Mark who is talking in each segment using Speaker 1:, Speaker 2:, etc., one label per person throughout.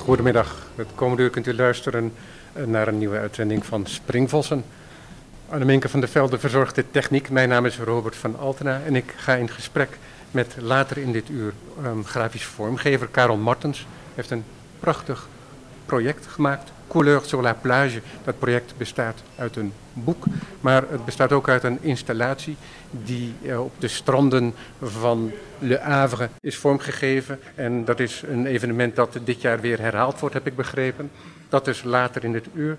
Speaker 1: Goedemiddag. Het komende uur kunt u luisteren eh, naar een nieuwe uitzending van Springvossen. Anneminke van der Velde verzorgt de techniek. Mijn naam is Robert van Altena en ik ga in gesprek met later in dit uur um, grafisch vormgever Karel Martens. Hij heeft een prachtig project gemaakt, Couleur sur la plage. Dat project bestaat uit een boek, maar het bestaat ook uit een installatie die uh, op de stranden van Le Havre is vormgegeven. En dat is een evenement dat dit jaar weer herhaald wordt, heb ik begrepen. Dat is later in het uur.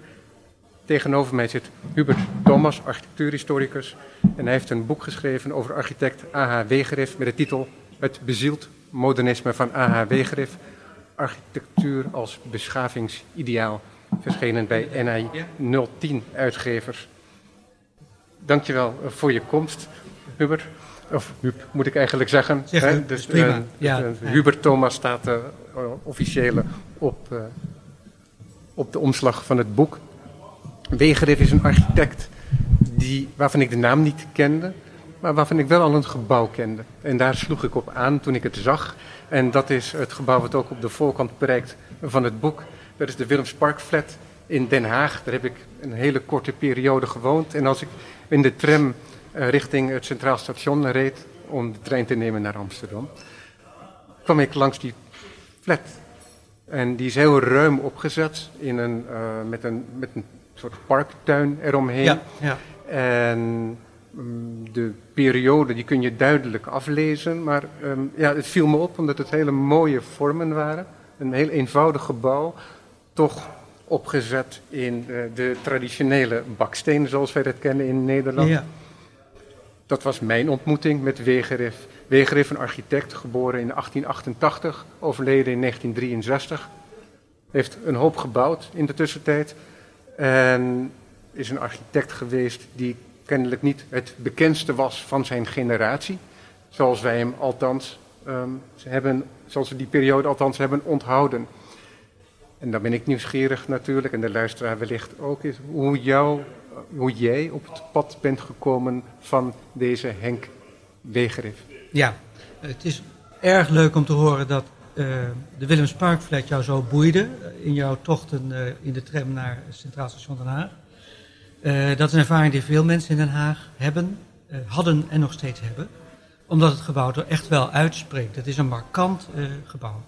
Speaker 1: Tegenover mij zit Hubert Thomas, architectuurhistoricus. En hij heeft een boek geschreven over architect A.H. Wegerif met de titel Het bezield modernisme van A.H. Wegerif. Architectuur als beschavingsideaal. Verschenen bij NI 010 uitgevers. Dankjewel voor je komst, Hubert. Of moet ik eigenlijk zeggen.
Speaker 2: Zeg, hè? Dus, prima. Uh,
Speaker 1: ja. Uh, Hubert Thomas staat uh, officiële op, op de omslag van het boek. Wegerif is een architect die, waarvan ik de naam niet kende, maar waarvan ik wel al een gebouw kende. En daar sloeg ik op aan toen ik het zag. En dat is het gebouw wat ook op de voorkant bereikt van het boek. Dat is de Willems Flat in Den Haag. Daar heb ik een hele korte periode gewoond. En als ik in de tram uh, richting het Centraal Station reed om de trein te nemen naar Amsterdam, kwam ik langs die flat. En die is heel ruim opgezet in een, uh, met, een, met een soort parktuin eromheen.
Speaker 2: Ja, ja.
Speaker 1: En de periode die kun je duidelijk aflezen. Maar um, ja, het viel me op omdat het hele mooie vormen waren. Een heel eenvoudig gebouw. Toch opgezet in uh, de traditionele bakstenen zoals wij dat kennen in Nederland.
Speaker 2: Ja.
Speaker 1: Dat was mijn ontmoeting met Wegerif. Wegerif, een architect, geboren in 1888, overleden in 1963. Heeft een hoop gebouwd in de tussentijd. En is een architect geweest die kennelijk niet het bekendste was van zijn generatie. Zoals wij hem althans um, hebben, zoals we die periode althans hebben onthouden. En dan ben ik nieuwsgierig natuurlijk, en de luisteraar wellicht ook, is hoe, jou, hoe jij op het pad bent gekomen van deze Henk Wegerif.
Speaker 2: Ja, het is erg leuk om te horen dat uh, de Willems Parkflat jou zo boeide in jouw tochten uh, in de tram naar Centraal Station Den Haag. Uh, dat is een ervaring die veel mensen in Den Haag hebben, hadden en nog steeds hebben. Omdat het gebouw er echt wel uitspreekt. Het is een markant gebouw.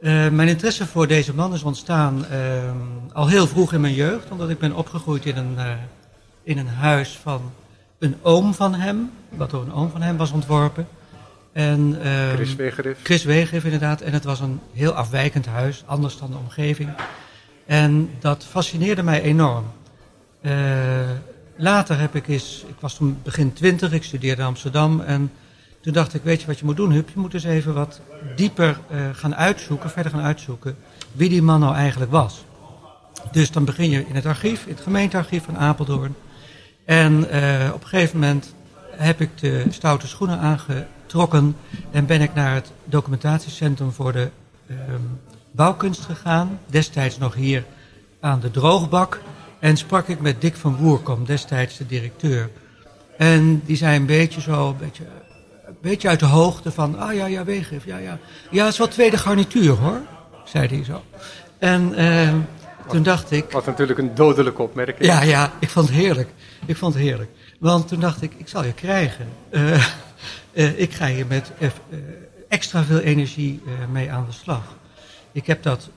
Speaker 2: Uh, mijn interesse voor deze man is ontstaan uh, al heel vroeg in mijn jeugd, omdat ik ben opgegroeid in een, in een huis van een oom van hem, wat door een oom van hem was ontworpen. En,
Speaker 1: Chris Wegerif.
Speaker 2: Chris Wegerif, inderdaad. En het was een heel afwijkend huis, anders dan de omgeving. En dat fascineerde mij enorm. Later heb ik eens, ik was toen begin twintig, ik studeerde Amsterdam en toen dacht ik, weet je wat je moet doen, Hup? Je moet eens even wat dieper uh, gaan uitzoeken, verder gaan uitzoeken, wie die man nou eigenlijk was. Dus dan begin je in het archief, in het gemeentearchief van Apeldoorn. En uh, op een gegeven moment heb ik de stoute schoenen aangetrokken en ben ik naar het documentatiecentrum voor de uh, bouwkunst gegaan. Destijds nog hier aan de droogbak. En sprak ik met Dick van Woerkom, destijds de directeur. En die zei een beetje zo, een beetje beetje uit de hoogte van, ah ja, ja, weegif, ja, ja. Ja, het is wel tweede garnituur hoor, zei hij zo. En uh, toen dacht ik...
Speaker 1: Wat natuurlijk een dodelijke opmerking.
Speaker 2: Ja, ja, ik vond het heerlijk. Ik vond het heerlijk. Want toen dacht ik, ik zal je krijgen. Uh, uh, ik ga hier met extra veel energie mee aan de slag. Ik heb dat,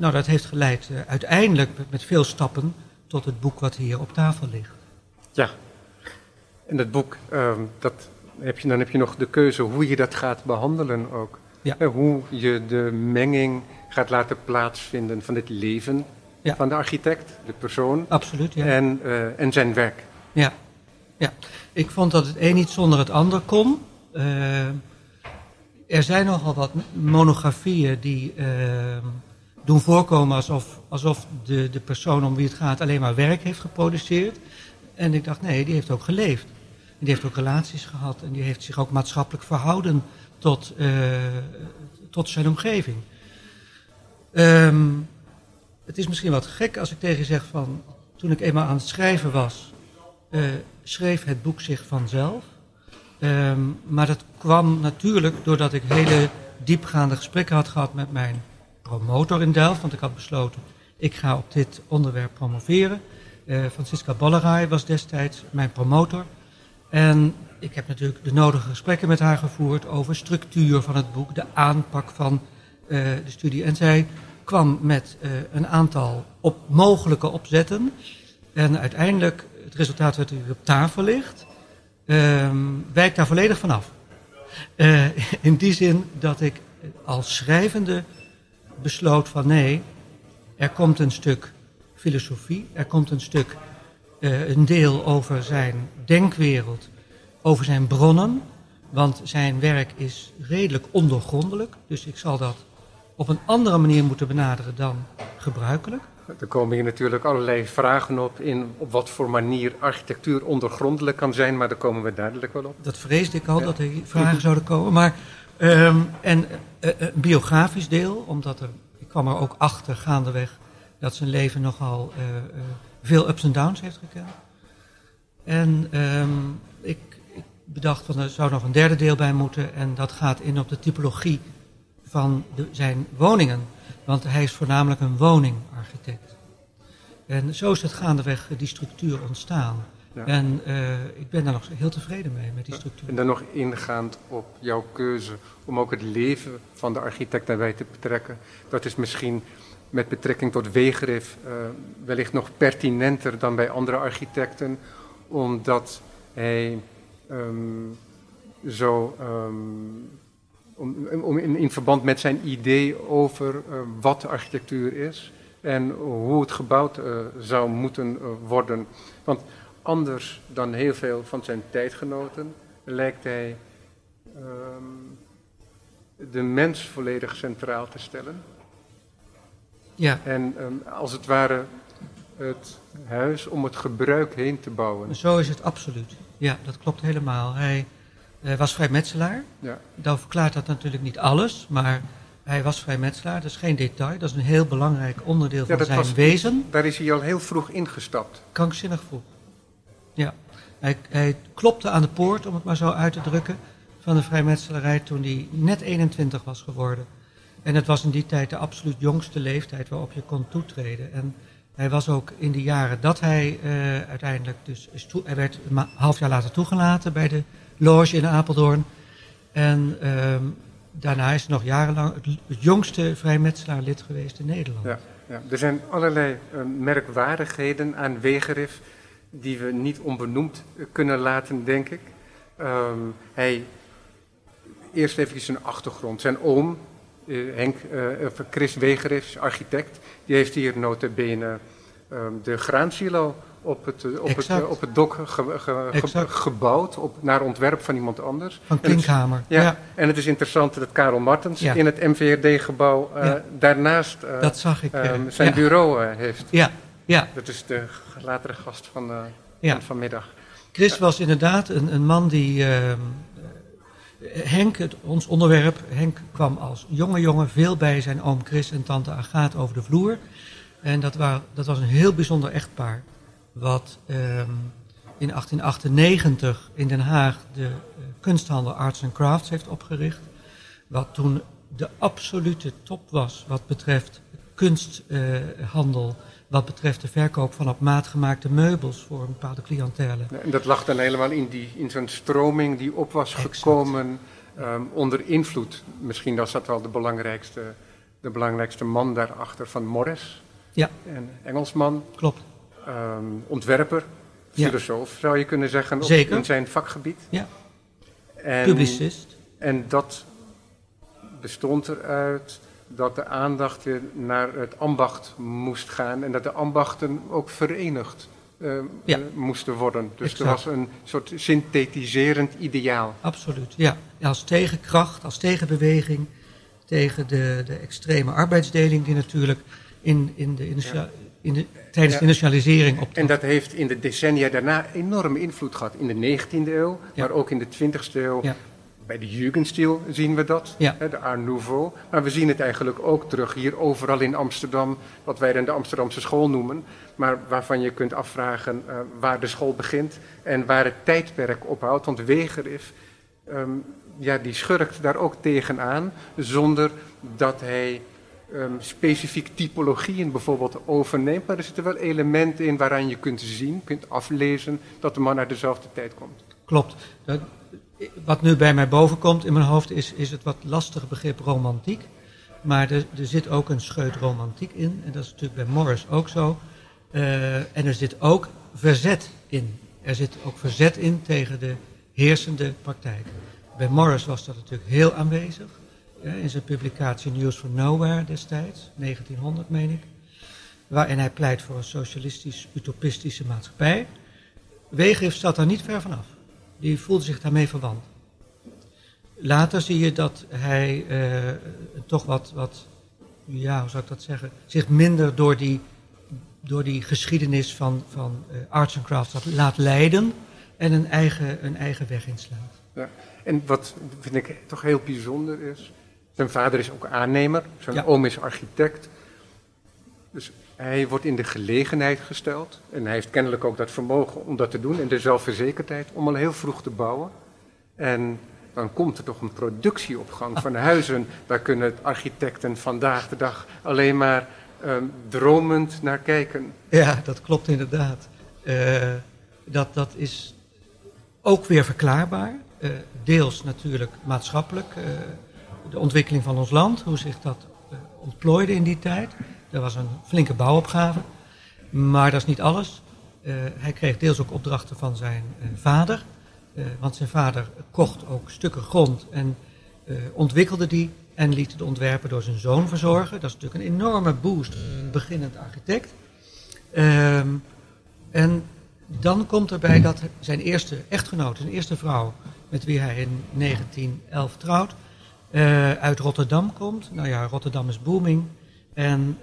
Speaker 2: nou dat heeft geleid uiteindelijk met, veel stappen tot het boek wat hier op tafel ligt.
Speaker 1: Ja, en dat boek, ehm, dat heb je, dan heb je nog de keuze hoe je dat gaat behandelen ook.
Speaker 2: Ja.
Speaker 1: Hoe je de menging gaat laten plaatsvinden van het leven
Speaker 2: ja.
Speaker 1: van de architect, de persoon.
Speaker 2: Absoluut, ja.
Speaker 1: En, uh, en zijn werk.
Speaker 2: Ja. ja, ik vond dat het een niet zonder het ander kon. Er zijn nogal wat monografieën die uh, doen voorkomen alsof, alsof de, de persoon om wie het gaat alleen maar werk heeft geproduceerd. En ik dacht, nee, die heeft ook geleefd. Die heeft ook relaties gehad en die heeft zich ook maatschappelijk verhouden tot, uh, tot zijn omgeving. Um, het is misschien wat gek als ik tegen je zeg van, toen ik eenmaal aan het schrijven was, uh, schreef het boek zich vanzelf. Um, maar dat kwam natuurlijk doordat ik hele diepgaande gesprekken had gehad met mijn promotor in Delft, want ik had besloten, ik ga op dit onderwerp promoveren. Uh, Francisca Bollerai was destijds mijn promotor. En ik heb natuurlijk de nodige gesprekken met haar gevoerd over structuur van het boek, de aanpak van uh, de studie. En zij kwam met uh, een aantal op mogelijke opzetten. En uiteindelijk, het resultaat werd hier op tafel ligt, uh, wijkt daar volledig vanaf. Uh, in die zin dat ik als schrijvende besloot van nee, er komt een stuk filosofie, er komt een stuk, uh, een deel over zijn denkwereld, over zijn bronnen. Want zijn werk is redelijk ondergrondelijk, dus ik zal dat op een andere manier moeten benaderen dan gebruikelijk.
Speaker 1: Er komen hier natuurlijk allerlei vragen op in op wat voor manier architectuur ondergrondelijk kan zijn, maar daar komen we duidelijk wel op.
Speaker 2: Dat vreesde ik al, ja. dat er vragen zouden komen. Maar, um, en uh, een biografisch deel, omdat er, ik kwam er ook achter gaandeweg dat zijn leven nogal uh, veel ups en downs heeft gekend. En ik, ik bedacht van er zou nog een derde deel bij moeten en dat gaat in op de typologie van de, zijn woningen. Want hij is voornamelijk een woningarchitect. En zo is het gaandeweg die structuur ontstaan. Ja. En uh, ik ben daar nog heel tevreden mee, met die structuur.
Speaker 1: En dan nog ingaand op jouw keuze om ook het leven van de architect daarbij te betrekken. Dat is misschien met betrekking tot Wegerif uh, wellicht nog pertinenter dan bij andere architecten. Omdat hij um, zo... Um, om, om in, in, verband met zijn idee over uh, wat architectuur is en hoe het gebouwd zou moeten worden. Want anders dan heel veel van zijn tijdgenoten lijkt hij um, de mens volledig centraal te stellen.
Speaker 2: Ja.
Speaker 1: En um, als het ware het huis om het gebruik heen te bouwen.
Speaker 2: Zo is het absoluut. Ja, dat klopt helemaal. Hij hij was vrijmetselaar.
Speaker 1: Ja.
Speaker 2: Dan verklaart dat natuurlijk niet alles, maar hij was vrijmetselaar. Dat is geen detail, dat is een heel belangrijk onderdeel van
Speaker 1: ja,
Speaker 2: zijn
Speaker 1: was,
Speaker 2: wezen.
Speaker 1: Daar is hij al heel vroeg ingestapt.
Speaker 2: Krankzinnig vroeg. Ja. Hij, hij klopte aan de poort, om het maar zo uit te drukken, van de vrijmetselarij toen hij net 21 was geworden. En het was in die tijd de absoluut jongste leeftijd waarop je kon toetreden. En hij was ook in de jaren dat hij uh, uiteindelijk dus hij werd een half jaar later toegelaten bij de loge in Apeldoorn. En um, daarna is hij nog jarenlang het, jongste vrijmetselaarlid geweest in Nederland.
Speaker 1: Ja, ja. Er zijn allerlei uh, merkwaardigheden aan Wegerif die we niet onbenoemd kunnen laten, denk ik. Um, hij, eerst even zijn achtergrond. Zijn oom, uh, Henk, uh, Chris Wegerif, architect, die heeft hier nota bene um, de graansilo op het, op het, op het dok ge, ge, ge, gebouwd, op, naar ontwerp van iemand anders.
Speaker 2: Van Klinkhamer.
Speaker 1: En het, ja, ja, en het is interessant dat Karel Martens ja. in het MVRD-gebouw uh, ja. daarnaast uh,
Speaker 2: dat zag ik,
Speaker 1: uh, zijn bureau heeft.
Speaker 2: Ja, ja.
Speaker 1: Dat is de latere gast van, van vanmiddag.
Speaker 2: Chris was inderdaad een, een man die... ehm, Henk, het, ons onderwerp, Henk kwam als jonge jongen veel bij zijn oom Chris en tante Agaat over de vloer. En dat, dat was een heel bijzonder echtpaar wat um, in 1898 in Den Haag de uh, kunsthandel Arts and Crafts heeft opgericht. Wat toen de absolute top was wat betreft kunsthandel, wat betreft de verkoop van op maat gemaakte meubels voor een bepaalde cliëntele.
Speaker 1: En dat lag dan helemaal in, die, in zo'n stroming die op was exact. gekomen um, onder invloed. Misschien was dat wel de belangrijkste, de belangrijkste man daarachter van Morris.
Speaker 2: Ja.
Speaker 1: Een Engelsman.
Speaker 2: Klopt
Speaker 1: um, ontwerper, filosoof, ja. zou je kunnen zeggen, op, in zijn vakgebied.
Speaker 2: Ja.
Speaker 1: En,
Speaker 2: Publicist.
Speaker 1: En dat bestond eruit dat de aandacht weer naar het ambacht moest gaan en dat de ambachten ook verenigd uh,
Speaker 2: ja.
Speaker 1: uh, moesten worden. Dus
Speaker 2: Exact.
Speaker 1: er was een soort synthetiserend ideaal.
Speaker 2: Absoluut, ja. Als tegenkracht, als tegenbeweging tegen de, de extreme arbeidsdeling die natuurlijk in, in de. Ja in de, tijdens ja. de industrialisering op.
Speaker 1: En dat heeft in de decennia daarna enorme invloed gehad. In de 19e eeuw, maar ook in de 20e eeuw. Bij de Jugendstil zien we dat, hè, de Art Nouveau. Maar we zien het eigenlijk ook terug hier overal in Amsterdam, wat wij dan de Amsterdamse school noemen. Maar waarvan je kunt afvragen uh, waar de school begint en waar het tijdperk ophoudt. Want Wegerif, um, ja, die schurkt daar ook tegenaan, zonder dat hij um, specifiek typologieën bijvoorbeeld overneemt, maar er zitten wel elementen in waaraan je kunt zien, kunt aflezen dat de man uit dezelfde tijd komt.
Speaker 2: Klopt. Wat nu bij mij boven komt in mijn hoofd is, is het wat lastige begrip romantiek. Maar er, er zit ook een scheut romantiek in. En dat is natuurlijk bij Morris ook zo. Uh, en er zit ook verzet in. Er zit ook verzet in tegen de heersende praktijk. Bij Morris was dat natuurlijk heel aanwezig. in zijn publicatie News from Nowhere destijds, 1900 meen ik. Waarin hij pleit voor een socialistisch-utopistische maatschappij. Wegev staat daar niet ver vanaf. Die voelde zich daarmee verwant. Later zie je dat hij uh, toch wat, wat, ja, hoe zou ik dat zeggen, zich minder door die, door die geschiedenis van, van uh, arts and crafts laat leiden en een eigen, een eigen weg inslaat.
Speaker 1: Ja. En wat vind ik toch heel bijzonder is, zijn vader is ook aannemer, zijn oom is architect. Dus hij wordt in de gelegenheid gesteld en hij heeft kennelijk ook dat vermogen om dat te doen en de zelfverzekerdheid om al heel vroeg te bouwen. En dan komt er toch een productieopgang van huizen. Daar kunnen architecten vandaag de dag alleen maar ehm, dromend naar kijken.
Speaker 2: Ja, dat klopt inderdaad. Uh, dat, dat is ook weer verklaarbaar. Uh, deels natuurlijk maatschappelijk. Uh, de ontwikkeling van ons land, hoe zich dat ontplooide in die tijd. Er was een flinke bouwopgave. Maar dat is niet alles. hij kreeg deels ook opdrachten van zijn vader. Uh, want zijn vader kocht ook stukken grond en ontwikkelde die en liet de ontwerpen door zijn zoon verzorgen. Dat is natuurlijk een enorme boost, een beginnend architect. Uh, en dan komt erbij dat zijn eerste echtgenoot, zijn eerste vrouw, met wie hij in 1911 trouwt, uit Rotterdam komt. Nou ja, Rotterdam is booming. En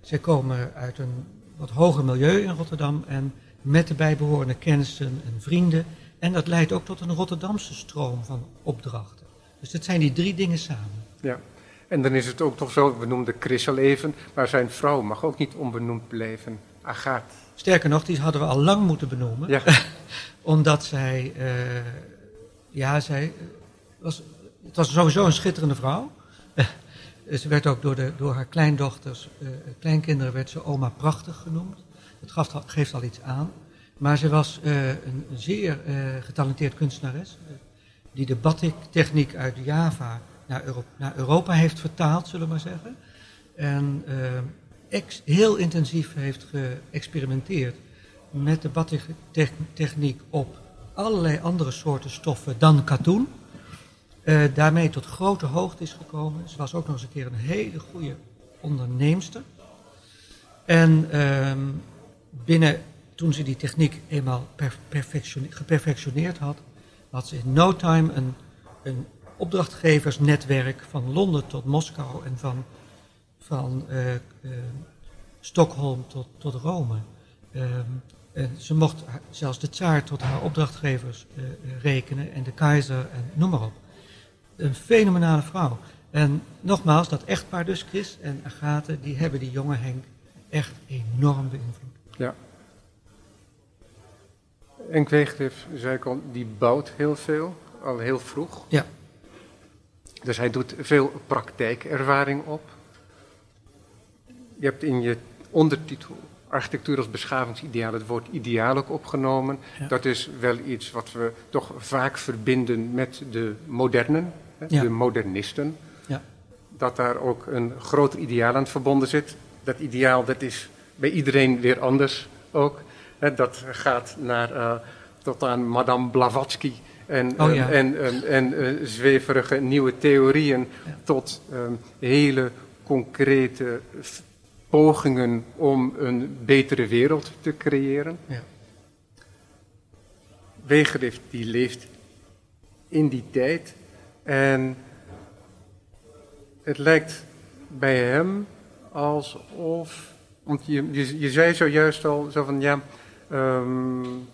Speaker 2: zij komen uit een wat hoger milieu in Rotterdam. En met de bijbehorende kennissen en vrienden en dat leidt ook tot een Rotterdamse stroom van opdrachten. Dus dat zijn die drie dingen samen.
Speaker 1: Ja, en dan is het ook toch zo, we noemden Chris al even, maar zijn vrouw mag ook niet onbenoemd blijven. Agathe.
Speaker 2: Sterker nog, die hadden we al lang moeten benoemen. Ja. Omdat zij, uh, ja, zij was, het was sowieso een schitterende vrouw. Ze werd ook door, de, door haar kleindochters, uh, kleinkinderen, werd ze oma prachtig genoemd. Dat gaf, geeft al iets aan. Maar ze was uh, een zeer uh, getalenteerd kunstenares. Die de batik-techniek uit Java naar, naar, Europa heeft vertaald, zullen we maar zeggen. En heel intensief heeft geëxperimenteerd met de batik-techniek op allerlei andere soorten stoffen dan katoen. Daarmee tot grote hoogte is gekomen. Ze was ook nog eens een keer een hele goede onderneemster. En ehm, binnen toen ze die techniek eenmaal geperfectioneerd had, had ze in no time een, een opdrachtgeversnetwerk van Londen tot Moskou en van, van uh, uh, Stockholm tot, tot Rome. Um, en ze mocht zelfs de tsaar tot haar opdrachtgevers rekenen en de keizer en noem maar op. Een fenomenale vrouw. En nogmaals, dat echtpaar dus, Chris en Agathe, die hebben die jonge Henk echt enorm beïnvloed.
Speaker 1: Ja, en Kweegdif, zei ik al, die bouwt heel veel, al heel vroeg.
Speaker 2: Ja.
Speaker 1: Dus hij doet veel praktijkervaring op. Je hebt in je ondertitel architectuur als beschavingsideaal het woord ideaal ook opgenomen. Dat is wel iets wat we toch vaak verbinden met de modernen. De modernisten.
Speaker 2: Ja.
Speaker 1: Dat daar ook een groter ideaal aan verbonden zit. Dat ideaal dat is bij iedereen weer anders ook dat gaat naar, uh, tot aan Madame Blavatsky en,
Speaker 2: oh, ja.
Speaker 1: en, en, en zweverige nieuwe theorieën ja. tot um, hele concrete pogingen om een betere wereld te creëren.
Speaker 2: Ja.
Speaker 1: Die leeft in die tijd en het lijkt bij hem alsof, want je, je, je zei zojuist al zo van ja, Um,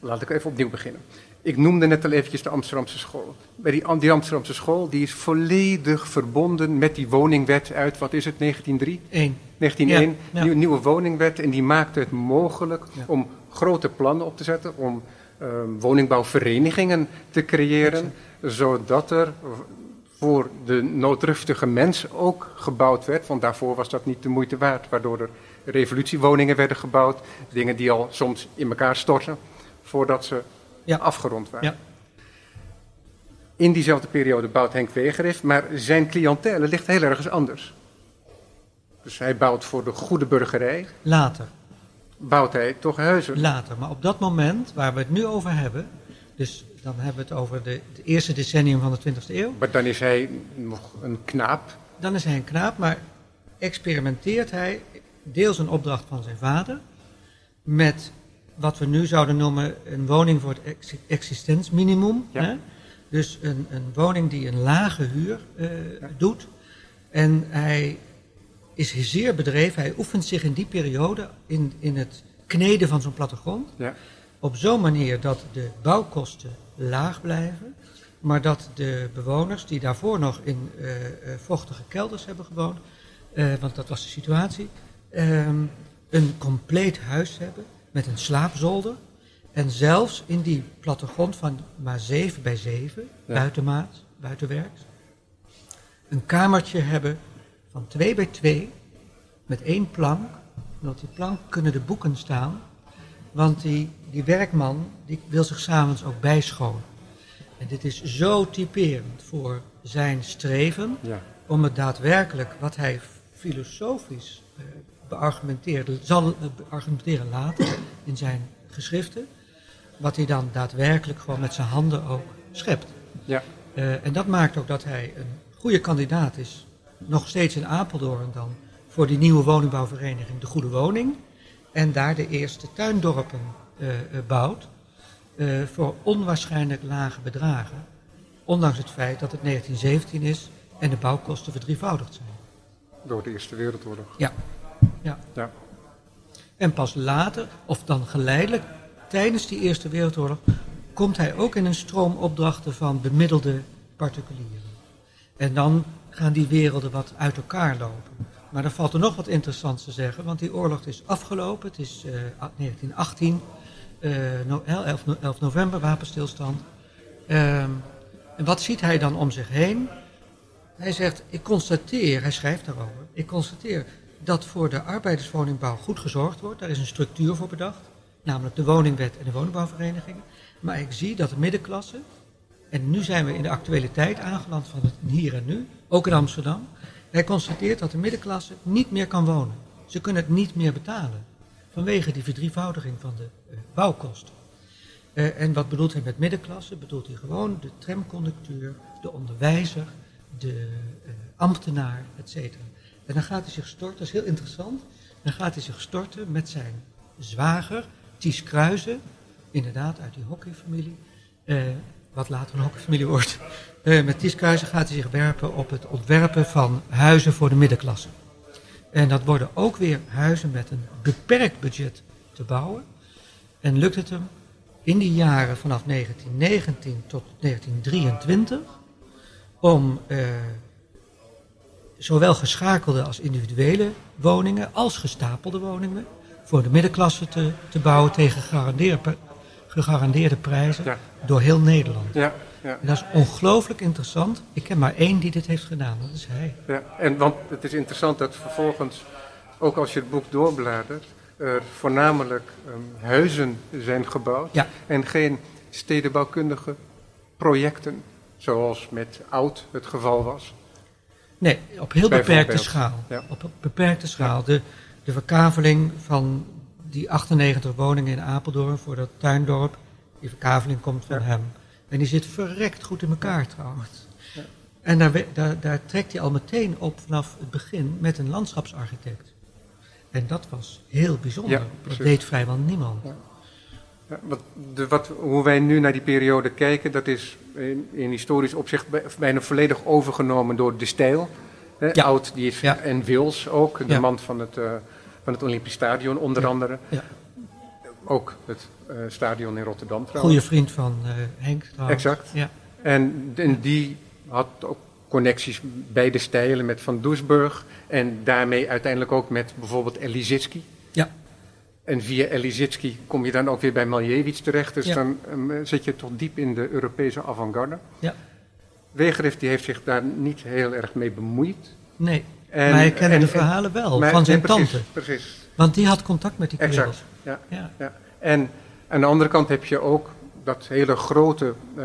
Speaker 1: laat ik even opnieuw beginnen. Ik noemde net al eventjes de Amsterdamse school. Bij die, die, Amsterdamse school die is volledig verbonden met die woningwet uit, wat is het, 1903?
Speaker 2: 1.
Speaker 1: 1901, ja, ja. nieuwe woningwet. En die maakte het mogelijk ja. om grote plannen op te zetten, om woningbouwverenigingen te creëren, zodat er voor de noodruftige mens ook gebouwd werd. Want daarvoor was dat niet de moeite waard. Waardoor er revolutiewoningen werden gebouwd. Dingen die al soms in elkaar stortten voordat ze
Speaker 2: Ja.
Speaker 1: afgerond waren.
Speaker 2: Ja.
Speaker 1: In diezelfde periode bouwt Henk Wegerif, maar zijn cliëntele ligt heel ergens anders. Dus hij bouwt voor de goede burgerij,
Speaker 2: Later,
Speaker 1: bouwt hij toch huizen.
Speaker 2: later. Maar op dat moment waar we het nu over hebben, dus dan hebben we het over de, het eerste decennium van de 20e eeuw,
Speaker 1: Maar dan is hij nog een knaap.
Speaker 2: dan is hij een knaap, maar experimenteert hij deels een opdracht van zijn vader met wat we nu zouden noemen een woning voor het ex- existensminimum.
Speaker 1: Ja.
Speaker 2: Hè? Dus een, een woning die een lage huur eh, doet. En hij is zeer bedreven, hij oefent zich in die periode in, in het kneden van zo'n plattegrond.
Speaker 1: Ja.
Speaker 2: Op zo'n manier dat de bouwkosten laag blijven, maar dat de bewoners die daarvoor nog in eh, eh, vochtige kelders hebben gewoond, eh, want dat was de situatie, ehm, een compleet huis hebben met een slaapzolder. En zelfs in die plattegrond van maar 7 bij 7,
Speaker 1: Ja.
Speaker 2: buitenmaat, buitenwerks, een kamertje hebben van 2 bij 2 met één plank. En op die plank kunnen de boeken staan, want die, die werkman die wil zich s'avonds ook bijscholen. En dit is zo typerend voor zijn streven
Speaker 1: Ja.
Speaker 2: om het daadwerkelijk wat hij filosofisch eh, beargumenteert, zal eh, beargumenteren later in zijn geschriften, wat hij dan daadwerkelijk gewoon met zijn handen ook schept.
Speaker 1: Ja.
Speaker 2: Eh, en dat maakt ook dat hij een goede kandidaat is, nog steeds in Apeldoorn dan, voor die nieuwe woningbouwvereniging De Goede Woning. En daar de eerste tuindorpen eh, bouwt eh, voor onwaarschijnlijk lage bedragen. Ondanks het feit dat het 1917 is en de bouwkosten verdrievoudigd zijn.
Speaker 1: Door de Eerste Wereldoorlog.
Speaker 2: Ja. ja.
Speaker 1: Ja.
Speaker 2: En pas later, of dan geleidelijk, tijdens die Eerste Wereldoorlog, komt hij ook in een stroom opdrachten van bemiddelde particulieren. En dan gaan die werelden wat uit elkaar lopen. Maar dan valt er nog wat interessants te zeggen, want die oorlog is afgelopen. Het is eh, 1918, eh, no- 11, no- 11 november, wapenstilstand. Ehm, en wat ziet hij dan om zich heen? Hij zegt, ik constateer, hij schrijft daarover, ik constateer dat voor de arbeiderswoningbouw goed gezorgd wordt. Daar is een structuur voor bedacht, namelijk de woningwet en de woningbouwverenigingen. Maar ik zie dat de middenklasse, en nu zijn we in de actualiteit aangeland van het hier en nu, ook in Amsterdam. Hij constateert dat de middenklasse niet meer kan wonen. Ze kunnen het niet meer betalen, vanwege die verdrievoudiging van de eh, bouwkosten. Eh, en wat bedoelt hij met middenklasse? Bedoelt hij gewoon de tramconducteur, de onderwijzer, de eh, ambtenaar, et. En dan gaat hij zich storten, dat is heel interessant, dan gaat hij zich storten met zijn zwager, Ties Kruijzen, inderdaad uit die hockeyfamilie, wat later een hockeyfamilie wordt. Eh, met Ties Kruijzen gaat hij zich werpen op het ontwerpen van huizen voor de middenklasse. En dat worden ook weer huizen met een beperkt budget te bouwen. En lukt het hem in die jaren vanaf 1919 tot 1923 om eh, zowel geschakelde als individuele woningen als gestapelde woningen voor de middenklasse te, te bouwen tegen gegarandeerde, prijzen
Speaker 1: Ja.
Speaker 2: door heel Nederland.
Speaker 1: Ja. Ja.
Speaker 2: En dat is ongelooflijk interessant. Ik ken maar één die dit heeft gedaan, dat is hij.
Speaker 1: Ja, en want het is interessant dat vervolgens, ook als je het boek doorbladert, er voornamelijk ehm, huizen zijn gebouwd
Speaker 2: Ja.
Speaker 1: en geen stedenbouwkundige projecten, zoals met Oud het geval was.
Speaker 2: Nee, op heel beperkte schaal.
Speaker 1: Ja.
Speaker 2: Op beperkte schaal. De, de verkaveling van die 98 woningen in Apeldoorn voor dat tuindorp, die verkaveling komt van
Speaker 1: Ja.
Speaker 2: hem. En die zit verrekt goed in elkaar trouwens. En daar, daar, daar trekt hij al meteen op vanaf het begin met een landschapsarchitect. En dat was heel bijzonder.
Speaker 1: Ja,
Speaker 2: dat deed vrijwel niemand.
Speaker 1: Ja, wat, de, wat, hoe wij nu naar die periode kijken, dat is in, in historisch opzicht bij- bijna volledig overgenomen door de stijl. Hè,
Speaker 2: Ja.
Speaker 1: Oud die is,
Speaker 2: Ja.
Speaker 1: en Wils ook, de
Speaker 2: Ja.
Speaker 1: man van het, eh, van het Olympisch Stadion onder andere.
Speaker 2: Ja.
Speaker 1: Ook het eh, stadion in Rotterdam trouwens.
Speaker 2: Goede vriend van eh, Henk trouwens.
Speaker 1: Exact.
Speaker 2: Ja.
Speaker 1: En, en die had ook connecties bij de stijlen met Van Doesburg. En daarmee uiteindelijk ook met bijvoorbeeld Elizitsky.
Speaker 2: Ja.
Speaker 1: En via Elizitsky kom je dan ook weer bij Malevich terecht. Dus
Speaker 2: Ja.
Speaker 1: dan ehm, zit je toch diep in de Europese avant-garde.
Speaker 2: Ja.
Speaker 1: Wegerif die heeft zich daar niet heel erg mee bemoeid.
Speaker 2: Nee,
Speaker 1: En-
Speaker 2: maar hij kende
Speaker 1: en-
Speaker 2: de
Speaker 1: en-
Speaker 2: verhalen wel
Speaker 1: Maar-
Speaker 2: van zijn
Speaker 1: nee, precies,
Speaker 2: tante.
Speaker 1: Precies,
Speaker 2: Want die had contact met die kerels.
Speaker 1: exact. Ja,
Speaker 2: Ja.
Speaker 1: ja. En aan de andere kant heb je ook dat hele grote eh,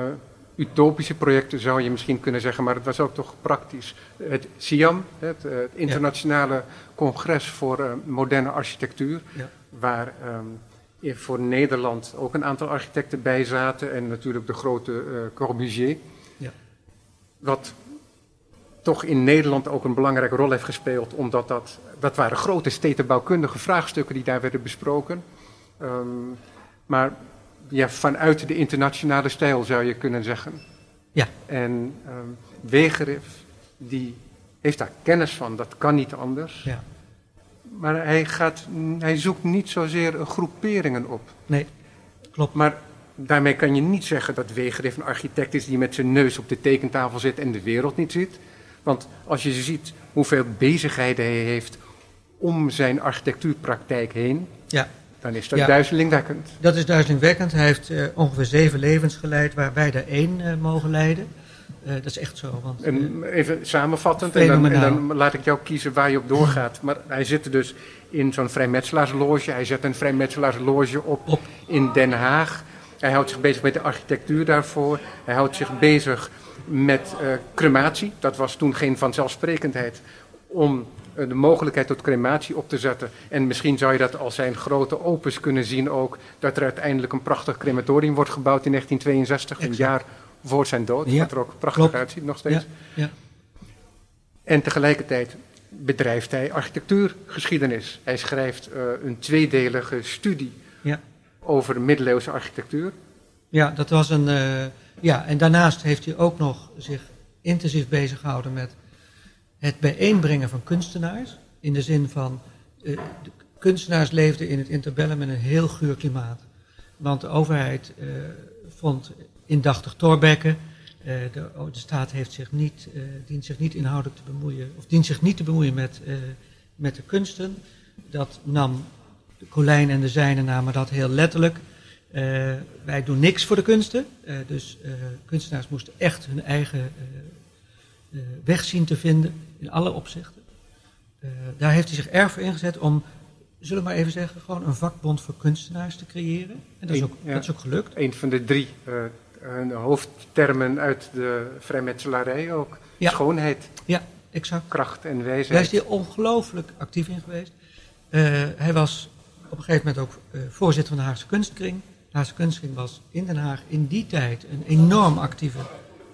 Speaker 1: utopische projecten, zou je misschien kunnen zeggen, maar het was ook toch praktisch. Het SIAM, het, eh, het Internationale Congres voor eh, Moderne Architectuur,
Speaker 2: Ja.
Speaker 1: waar ehm, voor Nederland ook een aantal architecten bij zaten en natuurlijk de grote eh, Corbusier.
Speaker 2: Ja.
Speaker 1: Wat toch in Nederland ook een belangrijke rol heeft gespeeld, omdat dat, dat waren grote stedenbouwkundige vraagstukken die daar werden besproken. Ehm, maar ja, vanuit de internationale stijl zou je kunnen zeggen.
Speaker 2: Ja.
Speaker 1: En Wegerif, die heeft daar kennis van, dat kan niet anders.
Speaker 2: Ja.
Speaker 1: Maar hij, gaat, hij zoekt niet zozeer groeperingen op.
Speaker 2: Nee, klopt.
Speaker 1: Maar daarmee kan je niet zeggen dat Wegerif een architect is die met zijn neus op de tekentafel zit en de wereld niet ziet. Want als je ziet hoeveel bezigheden hij heeft om zijn architectuurpraktijk heen,
Speaker 2: Ja,
Speaker 1: dan is dat
Speaker 2: Ja.
Speaker 1: duizelingwekkend.
Speaker 2: dat is duizelingwekkend. Hij heeft eh, ongeveer zeven levens geleid waar wij er één eh, mogen leiden. Eh, dat is echt zo. Want,
Speaker 1: En even samenvattend, en dan, en
Speaker 2: Fenomenaal.
Speaker 1: dan laat ik jou kiezen waar je op doorgaat. Maar hij zit dus in zo'n vrijmetselaarsloge. Hij zet een vrijmetselaarsloge op,
Speaker 2: Op.
Speaker 1: in Den Haag. Hij houdt zich bezig met de architectuur daarvoor. Hij houdt zich bezig met eh, crematie. Dat was toen geen vanzelfsprekendheid om eh, de mogelijkheid tot crematie op te zetten. En misschien zou je dat als zijn grote opus kunnen zien ook. Dat er uiteindelijk een prachtig crematorium wordt gebouwd in 1962. Een jaar voor zijn dood.
Speaker 2: Ja,
Speaker 1: Wat er ook prachtig
Speaker 2: klopt.
Speaker 1: uitziet nog steeds.
Speaker 2: ja, ja,
Speaker 1: En tegelijkertijd bedrijft hij architectuurgeschiedenis. Hij schrijft eh, een tweedelige studie
Speaker 2: ja.
Speaker 1: over middeleeuwse architectuur.
Speaker 2: Ja, dat was een. eh, ja, en daarnaast heeft hij ook nog zich intensief bezig gehouden met het bijeenbrengen van kunstenaars. In de zin van. eh, de kunstenaars leefden in het interbellum in een heel guur klimaat. Want de overheid eh, vond indachtig Thorbecke. eh, de, staat heeft zich niet, dient zich niet inhoudelijk te bemoeien, of dient zich niet te bemoeien met, met de kunsten. Dat nam de Colijn en de zijnen namen dat heel letterlijk. Eh, wij doen niks voor de kunsten. Eh, dus eh, kunstenaars moesten echt hun eigen weg zien te vinden in alle opzichten. Daar heeft hij zich erg voor ingezet om, zullen we maar even zeggen, gewoon een vakbond voor kunstenaars te creëren. En dat is ook,
Speaker 1: Ja.
Speaker 2: dat is ook gelukt.
Speaker 1: Een van de drie hoofdtermen uit de vrijmetselarij ook.
Speaker 2: Ja.
Speaker 1: Schoonheid,
Speaker 2: Exact.
Speaker 1: kracht en
Speaker 2: Daar
Speaker 1: wijsheid.
Speaker 2: is hij ongelooflijk actief in geweest. Hij was op een gegeven moment ook voorzitter van de Haagse Kunstkring. De Haagse Kunstkring was in Den Haag in die tijd een enorm actieve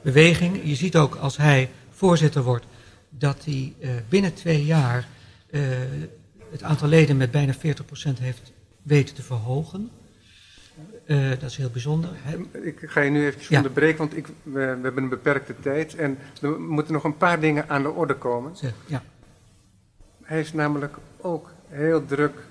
Speaker 2: beweging. Je ziet ook als hij voorzitter wordt dat hij eh, binnen twee jaar eh, het aantal leden met bijna 40% heeft weten te verhogen. Eh, dat is heel bijzonder.
Speaker 1: Ik ga je nu even
Speaker 2: Ja.
Speaker 1: onderbreken, want ik, we, we hebben een beperkte tijd. En er moeten nog een paar dingen aan de orde komen.
Speaker 2: ja,
Speaker 1: Hij is namelijk ook heel druk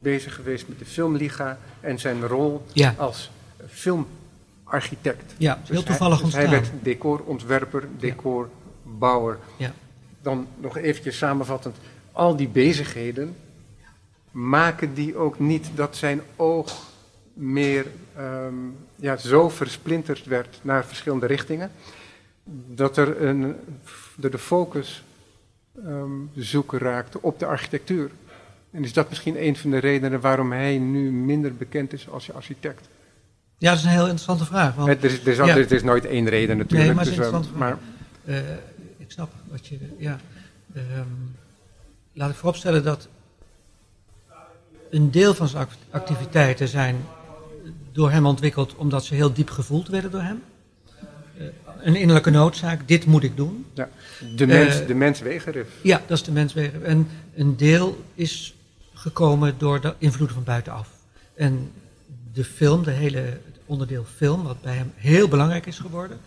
Speaker 1: bezig geweest met de Filmliga en zijn rol
Speaker 2: ja,
Speaker 1: als filmarchitect.
Speaker 2: ja
Speaker 1: Dus
Speaker 2: heel toevallig
Speaker 1: hij, dus
Speaker 2: ontstaan.
Speaker 1: hij werd decorontwerper, decorbouwer.
Speaker 2: Ja.
Speaker 1: Dan nog eventjes samenvattend, al die bezigheden maken die ook niet dat zijn oog meer ehm, ja, zo versplinterd werd naar verschillende richtingen, dat er een, dat de focus ehm, zoeken raakte op de architectuur. En is dat misschien een van de redenen waarom hij nu minder bekend is als architect?
Speaker 2: ja, dat is een heel interessante vraag. Want
Speaker 1: Het is, er, is,
Speaker 2: ja.
Speaker 1: er is nooit één reden natuurlijk.
Speaker 2: Nee, maar het is
Speaker 1: dus, eh, maar
Speaker 2: Eh, ik snap wat je. Ja. Ehm, laat ik vooropstellen dat een deel van zijn act- activiteiten zijn door hem ontwikkeld omdat ze heel diep gevoeld werden door hem. Eh, een innerlijke noodzaak, dit moet ik doen.
Speaker 1: de, mens,
Speaker 2: eh,
Speaker 1: de mens wegerif.
Speaker 2: Ja, dat is de menswegen. En een deel is gekomen door de invloeden van buitenaf. En de film, de hele onderdeel film, wat bij hem heel belangrijk is geworden.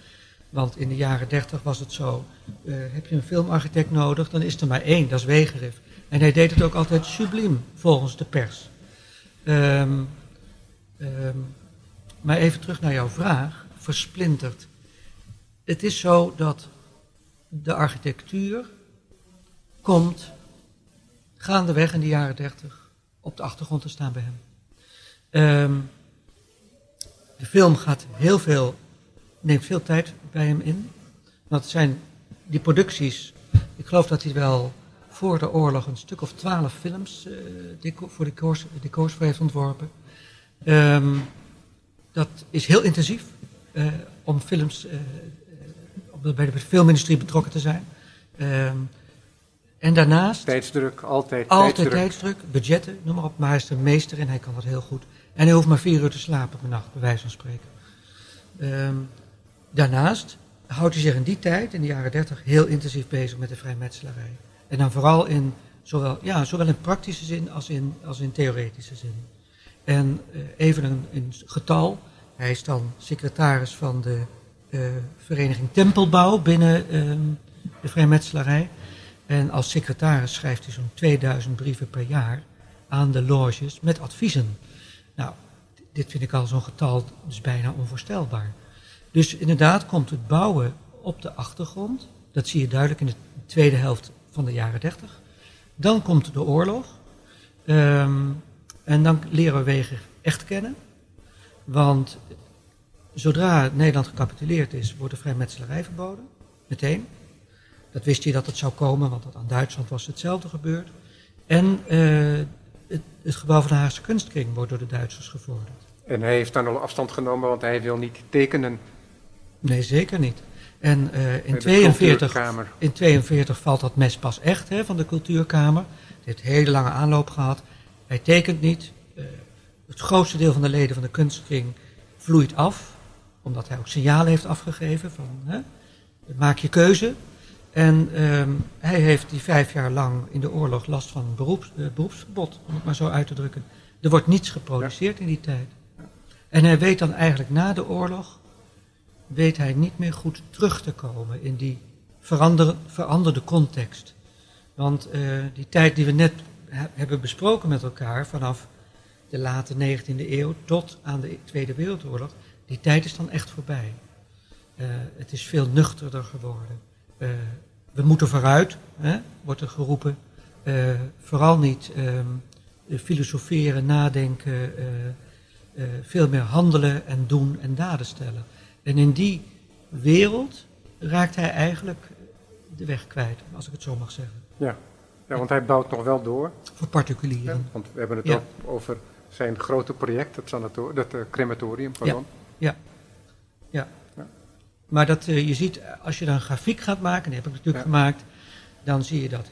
Speaker 2: Want in de jaren dertig was het zo, eh, heb je een filmarchitect nodig, dan is er maar één, dat is Wegerif. En hij deed het ook altijd subliem, volgens de pers. Ehm, ehm, maar even terug naar jouw vraag, versplinterd. Het is zo dat de architectuur komt gaandeweg in de jaren dertig op de achtergrond te staan bij hem. Ehm, de film gaat heel veel, neemt veel tijd bij hem in. Dat zijn die producties, ik geloof dat hij wel voor de oorlog een stuk of twaalf films deco voor decors, decors voor heeft ontworpen. Um, dat is heel intensief uh, om films, uh, bij de filmindustrie betrokken te zijn. Um, en daarnaast...
Speaker 1: Tijdsdruk, altijd
Speaker 2: Altijd tijdsdruk. tijdsdruk, budgetten, noem maar op. Maar hij is de meester en hij kan dat heel goed. En hij hoeft maar vier uur te slapen per nacht, bij wijze van spreken. Um, daarnaast houdt hij zich in die tijd, in de jaren dertig, heel intensief bezig met de vrijmetselarij. En dan vooral in, zowel, ja, zowel in praktische zin als in, als in theoretische zin. En uh, even een, een, getal. Hij is dan secretaris van de uh, vereniging Tempelbouw binnen uh, de vrijmetselarij. En als secretaris schrijft hij zo'n 2000 brieven per jaar aan de loges met adviezen. Nou, dit vind ik al zo'n getal, dus bijna onvoorstelbaar. Dus inderdaad komt het bouwen op de achtergrond. Dat zie je duidelijk in de tweede helft van de jaren 30. Dan komt de oorlog. Um, en dan leren we wegen echt kennen. Want zodra Nederland gecapituleerd is, wordt de vrijmetselarij verboden. Meteen. Dat wist hij dat het zou komen, want dat aan Duitsland was hetzelfde gebeurd. En uh, het, het, gebouw van de Haagse Kunstkring wordt door de Duitsers gevorderd.
Speaker 1: En hij heeft dan al afstand genomen, want hij wil niet tekenen.
Speaker 2: Nee, zeker niet. En uh, in, 42, in 42 valt dat mes pas echt hè, van de cultuurkamer. Het heeft een hele lange aanloop gehad. Hij tekent niet. Uh, het grootste deel van de leden van de kunstkring vloeit af, omdat hij ook signalen heeft afgegeven van hè, maak je keuze. En um, hij heeft die vijf jaar lang in de oorlog last van beroeps, uh, beroepsverbod, om het maar zo uit te drukken. Er wordt niets geproduceerd in die tijd. En hij weet dan eigenlijk na de oorlog, weet hij niet meer goed terug te komen in die verander, veranderde context. Want uh, die tijd die we net he hebben besproken met elkaar, vanaf de late 19e eeuw tot aan de Tweede Wereldoorlog, die tijd is dan echt voorbij. Uh, het is veel nuchterder geworden. Uh, we moeten vooruit, hè, wordt er geroepen. Uh, vooral niet um, filosoferen, nadenken, veel meer handelen en doen en daden stellen. En in die wereld raakt hij eigenlijk de weg kwijt, als ik het zo mag zeggen.
Speaker 1: Ja, ja want hij bouwt nog wel door.
Speaker 2: Voor particulieren.
Speaker 1: Ja, want we hebben het ja. ook over zijn grote project, het sanatorium, dat crematorium. Pardon.
Speaker 2: Ja. ja. Maar dat, uh, je ziet, als je dan een grafiek gaat maken, die heb ik natuurlijk gemaakt, dan zie je dat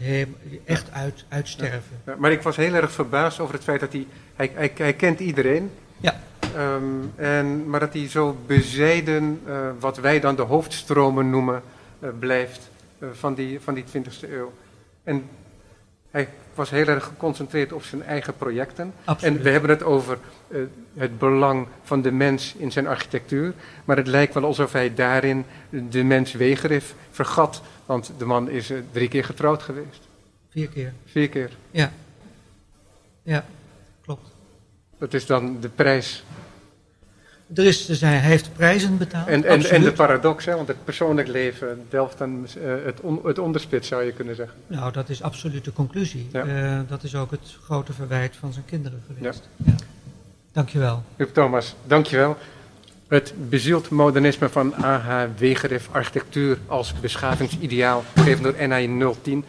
Speaker 2: echt uit, uitsterven.
Speaker 1: maar ik was heel erg verbaasd over het feit dat hij, hij, hij, hij kent iedereen.
Speaker 2: Ja.
Speaker 1: Um, en, maar dat hij zo bezijden, uh, wat wij dan de hoofdstromen noemen, uh, blijft van, die, van die 20e eeuw. En hij was heel erg geconcentreerd op zijn eigen projecten.
Speaker 2: Absoluut.
Speaker 1: En we hebben het over het belang van de mens in zijn architectuur. Maar het lijkt wel alsof hij daarin de mens Wegerif vergat. Want de man is drie keer getrouwd geweest.
Speaker 2: Vier keer.
Speaker 1: Vier keer.
Speaker 2: Ja. Ja, klopt.
Speaker 1: Dat is dan de prijs
Speaker 2: er is, dus hij heeft prijzen betaald.
Speaker 1: En, en, en de paradox, hè, want het persoonlijk leven delft dan uh, het, on, het onderspit, zou je kunnen zeggen.
Speaker 2: Nou, dat is absoluut de conclusie. Ja. Uh, dat is ook het grote verwijt van zijn kinderen geweest. Ja. Ja. Dankjewel.
Speaker 1: Huub Thomas, dankjewel. Het bezield modernisme van A.H. Wegerif architectuur als beschavingsideaal, gegeven door NI 010